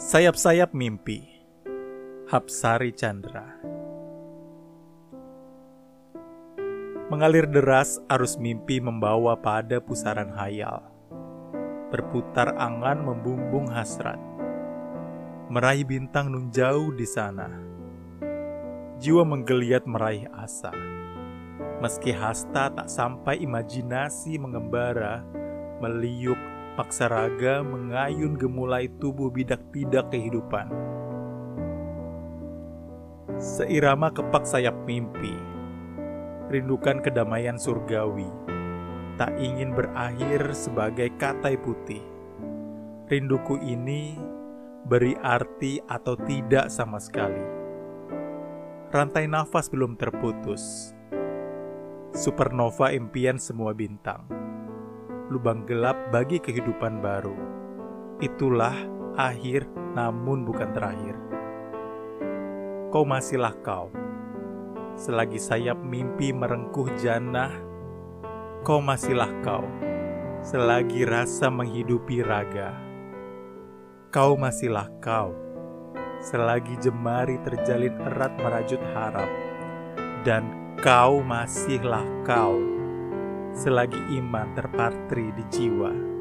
Sayap-sayap mimpi. Hapsari Chandra. Mengalir deras arus mimpi membawa pada pusaran hayal. Berputar angan membumbung hasrat. Meraih bintang nun jauh di sana. Jiwa menggeliat meraih asa. Meski hasta tak sampai imajinasi mengembara, meliuk, paksa raga mengayun gemulai tubuh bidak-bidak kehidupan. Seirama kepak sayap mimpi, rindukan kedamaian surgawi, tak ingin berakhir sebagai katai putih. Rinduku ini beri arti atau tidak sama sekali. Rantai nafas belum terputus supernova impian semua bintang, lubang gelap bagi kehidupan baru. Itulah akhir, namun bukan terakhir. Kau masihlah kau, selagi sayap mimpi merengkuh janah. Kau masihlah kau, selagi rasa menghidupi raga. Kau masihlah kau, selagi jemari terjalin erat merajut harap, dan kau masihlah kau, selagi iman terpatri di jiwa.